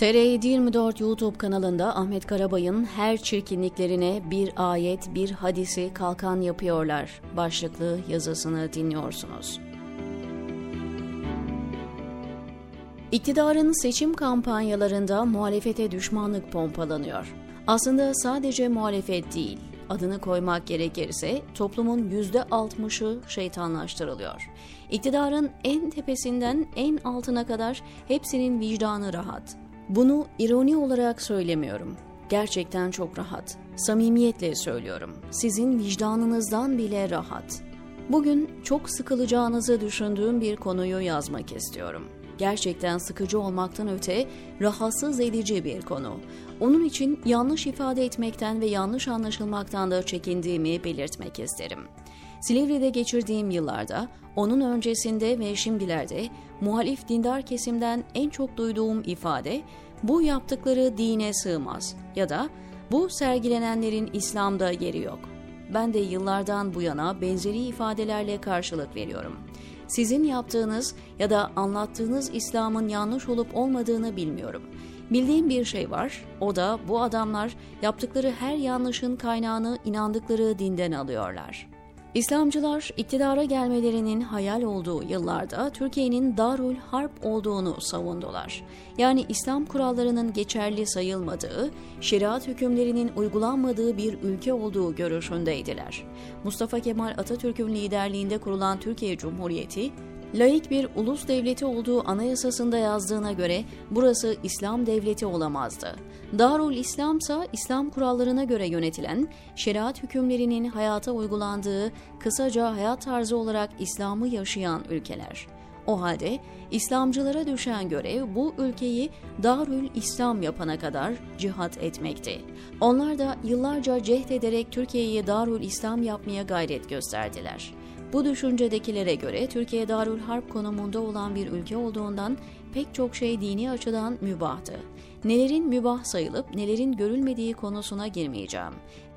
TR 24 YouTube kanalında Ahmet Karabay'ın her çirkinliklerine bir ayet, bir hadisi kalkan yapıyorlar başlıklı yazısını dinliyorsunuz. İktidarın seçim kampanyalarında muhalefete düşmanlık pompalanıyor. Aslında sadece muhalefet değil, adını koymak gerekirse toplumun yüzde altmışı şeytanlaştırılıyor. İktidarın en tepesinden en altına kadar hepsinin vicdanı rahat. Bunu ironi olarak söylemiyorum. Gerçekten çok rahat. Samimiyetle söylüyorum. Sizin vicdanınızdan bile rahat. Bugün çok sıkılacağınızı düşündüğüm bir konuyu yazmak istiyorum. Gerçekten sıkıcı olmaktan öte rahatsız edici bir konu. Onun için yanlış ifade etmekten ve yanlış anlaşılmaktan da çekindiğimi belirtmek isterim. Silivri'de geçirdiğim yıllarda, onun öncesinde ve şimdilerde muhalif dindar kesimden en çok duyduğum ifade bu yaptıkları dine sığmaz ya da bu sergilenenlerin İslam'da yeri yok. Ben de yıllardan bu yana benzeri ifadelerle karşılık veriyorum. Sizin yaptığınız ya da anlattığınız İslam'ın yanlış olup olmadığını bilmiyorum. Bildiğim bir şey var, o da bu adamlar yaptıkları her yanlışın kaynağını inandıkları dinden alıyorlar.'' İslamcılar iktidara gelmelerinin hayal olduğu yıllarda Türkiye'nin Darül Harp olduğunu savundular. Yani İslam kurallarının geçerli sayılmadığı, şeriat hükümlerinin uygulanmadığı bir ülke olduğu görüşündeydiler. Mustafa Kemal Atatürk'ün liderliğinde kurulan Türkiye Cumhuriyeti, laik bir ulus devleti olduğu anayasasında yazdığına göre burası İslam devleti olamazdı. Darul İslam ise İslam kurallarına göre yönetilen, şeriat hükümlerinin hayata uygulandığı, kısaca hayat tarzı olarak İslam'ı yaşayan ülkeler. O halde İslamcılara düşen görev bu ülkeyi Darül İslam yapana kadar cihat etmekti. Onlar da yıllarca cehd ederek Türkiye'yi Darül İslam yapmaya gayret gösterdiler. Bu düşüncedekilere göre Türkiye Darül Harp konumunda olan bir ülke olduğundan pek çok şey dini açıdan mübahtı. Nelerin mübah sayılıp nelerin görülmediği konusuna girmeyeceğim.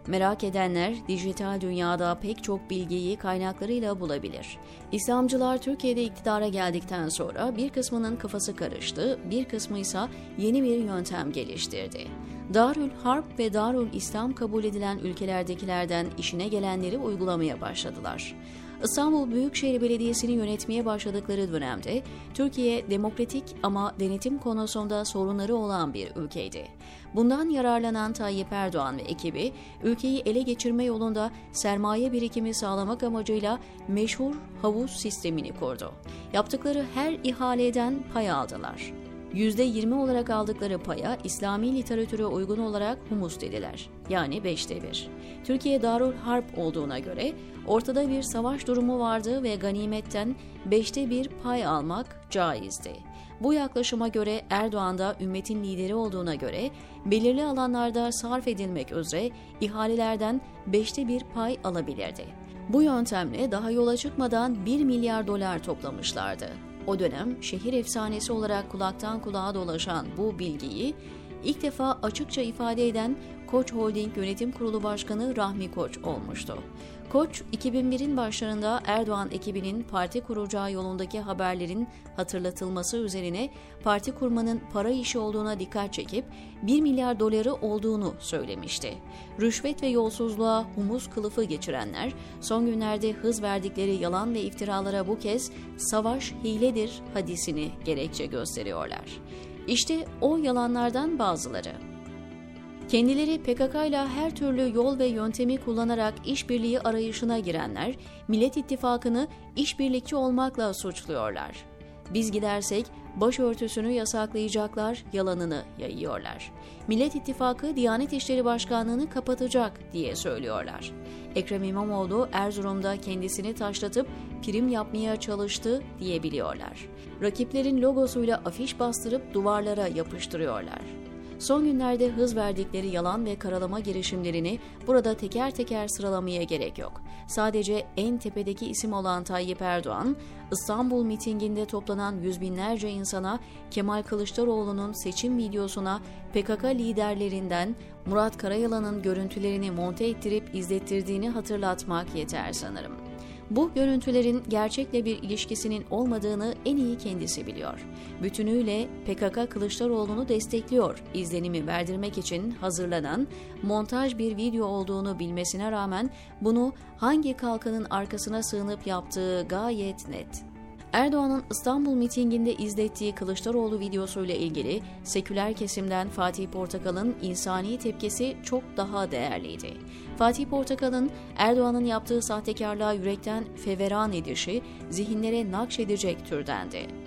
Merak edenler dijital dünyada pek çok bilgiyi kaynaklarıyla bulabilir. İslamcılar Türkiye'de iktidara geldikten sonra bir kısmının kafası karıştı, bir kısmı ise yeni bir yöntem geliştirdi. Darül Harp ve Darül İslam kabul edilen ülkelerdekilerden işine gelenleri uygulamaya başladılar. İstanbul Büyükşehir Belediyesi'ni yönetmeye başladıkları dönemde Türkiye demokratik ama denetim konusunda sorunları olan bir ülkeydi. Bundan yararlanan Tayyip Erdoğan ve ekibi ülkeyi ele geçirme yolunda sermaye birikimi sağlamak amacıyla meşhur havuz sistemini kurdu. Yaptıkları her ihaleden pay aldılar. %20 olarak aldıkları paya İslami literatüre uygun olarak humus dediler. Yani beşte bir. Türkiye Darul Harp olduğuna göre ortada bir savaş durumu vardı ve ganimetten beşte bir pay almak caizdi. Bu yaklaşıma göre Erdoğan da ümmetin lideri olduğuna göre belirli alanlarda sarf edilmek üzere ihalelerden beşte bir pay alabilirdi. Bu yöntemle daha yola çıkmadan 1 milyar dolar toplamışlardı. O dönem şehir efsanesi olarak kulaktan kulağa dolaşan bu bilgiyi ilk defa açıkça ifade eden Koç Holding Yönetim Kurulu Başkanı Rahmi Koç olmuştu. Koç, 2001'in başlarında Erdoğan ekibinin parti kuracağı yolundaki haberlerin hatırlatılması üzerine parti kurmanın para işi olduğuna dikkat çekip 1 milyar doları olduğunu söylemişti. Rüşvet ve yolsuzluğa humus kılıfı geçirenler son günlerde hız verdikleri yalan ve iftiralara bu kez savaş hiledir hadisini gerekçe gösteriyorlar. İşte o yalanlardan bazıları. Kendileri PKK ile her türlü yol ve yöntemi kullanarak işbirliği arayışına girenler, Millet İttifakı'nı işbirlikçi olmakla suçluyorlar. Biz gidersek başörtüsünü yasaklayacaklar yalanını yayıyorlar. Millet İttifakı Diyanet İşleri Başkanlığı'nı kapatacak diye söylüyorlar. Ekrem İmamoğlu Erzurum'da kendisini taşlatıp prim yapmaya çalıştı diyebiliyorlar. Rakiplerin logosuyla afiş bastırıp duvarlara yapıştırıyorlar. Son günlerde hız verdikleri yalan ve karalama girişimlerini burada teker teker sıralamaya gerek yok. Sadece en tepedeki isim olan Tayyip Erdoğan, İstanbul mitinginde toplanan yüz binlerce insana Kemal Kılıçdaroğlu'nun seçim videosuna PKK liderlerinden Murat Karayalan'ın görüntülerini monte ettirip izlettirdiğini hatırlatmak yeter sanırım. Bu görüntülerin gerçekle bir ilişkisinin olmadığını en iyi kendisi biliyor. Bütünüyle PKK Kılıçdaroğlu'nu destekliyor izlenimi verdirmek için hazırlanan montaj bir video olduğunu bilmesine rağmen bunu hangi kalkanın arkasına sığınıp yaptığı gayet net. Erdoğan'ın İstanbul mitinginde izlettiği Kılıçdaroğlu videosuyla ilgili seküler kesimden Fatih Portakal'ın insani tepkisi çok daha değerliydi. Fatih Portakal'ın Erdoğan'ın yaptığı sahtekarlığa yürekten feveran edişi zihinlere nakşedecek türdendi.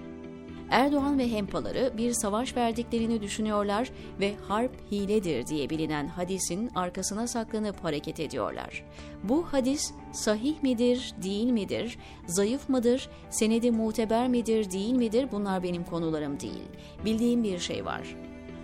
Erdoğan ve hempaları bir savaş verdiklerini düşünüyorlar ve harp hiledir diye bilinen hadisin arkasına saklanıp hareket ediyorlar. Bu hadis sahih midir, değil midir, zayıf mıdır, senedi muteber midir, değil midir bunlar benim konularım değil. Bildiğim bir şey var.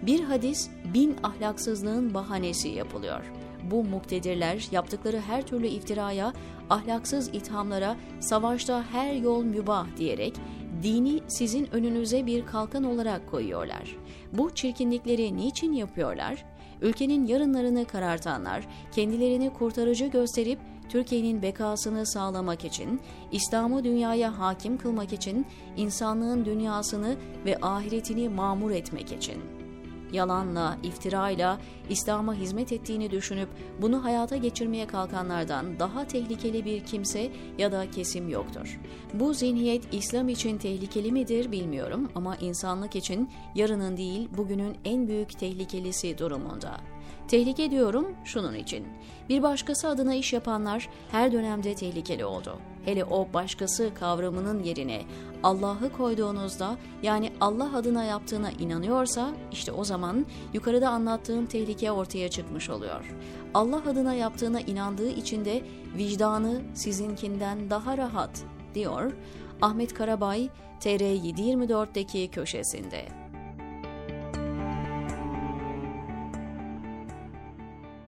Bir hadis bin ahlaksızlığın bahanesi yapılıyor. Bu muktedirler yaptıkları her türlü iftiraya, ahlaksız ithamlara, savaşta her yol mübah diyerek dini sizin önünüze bir kalkan olarak koyuyorlar. Bu çirkinlikleri niçin yapıyorlar? Ülkenin yarınlarını karartanlar, kendilerini kurtarıcı gösterip Türkiye'nin bekasını sağlamak için, İslam'ı dünyaya hakim kılmak için, insanlığın dünyasını ve ahiretini mamur etmek için.'' Yalanla, iftirayla İslam'a hizmet ettiğini düşünüp bunu hayata geçirmeye kalkanlardan daha tehlikeli bir kimse ya da kesim yoktur. Bu zihniyet İslam için tehlikeli midir bilmiyorum ama insanlık için yarının değil bugünün en büyük tehlikelisi durumunda. Tehlike diyorum şunun için. Bir başkası adına iş yapanlar her dönemde tehlikeli oldu. Hele o başkası kavramının yerine Allah'ı koyduğunuzda yani Allah adına yaptığına inanıyorsa işte o zaman yukarıda anlattığım tehlike ortaya çıkmış oluyor. Allah adına yaptığına inandığı için de vicdanı sizinkinden daha rahat diyor Ahmet Karabay TR724'deki köşesinde.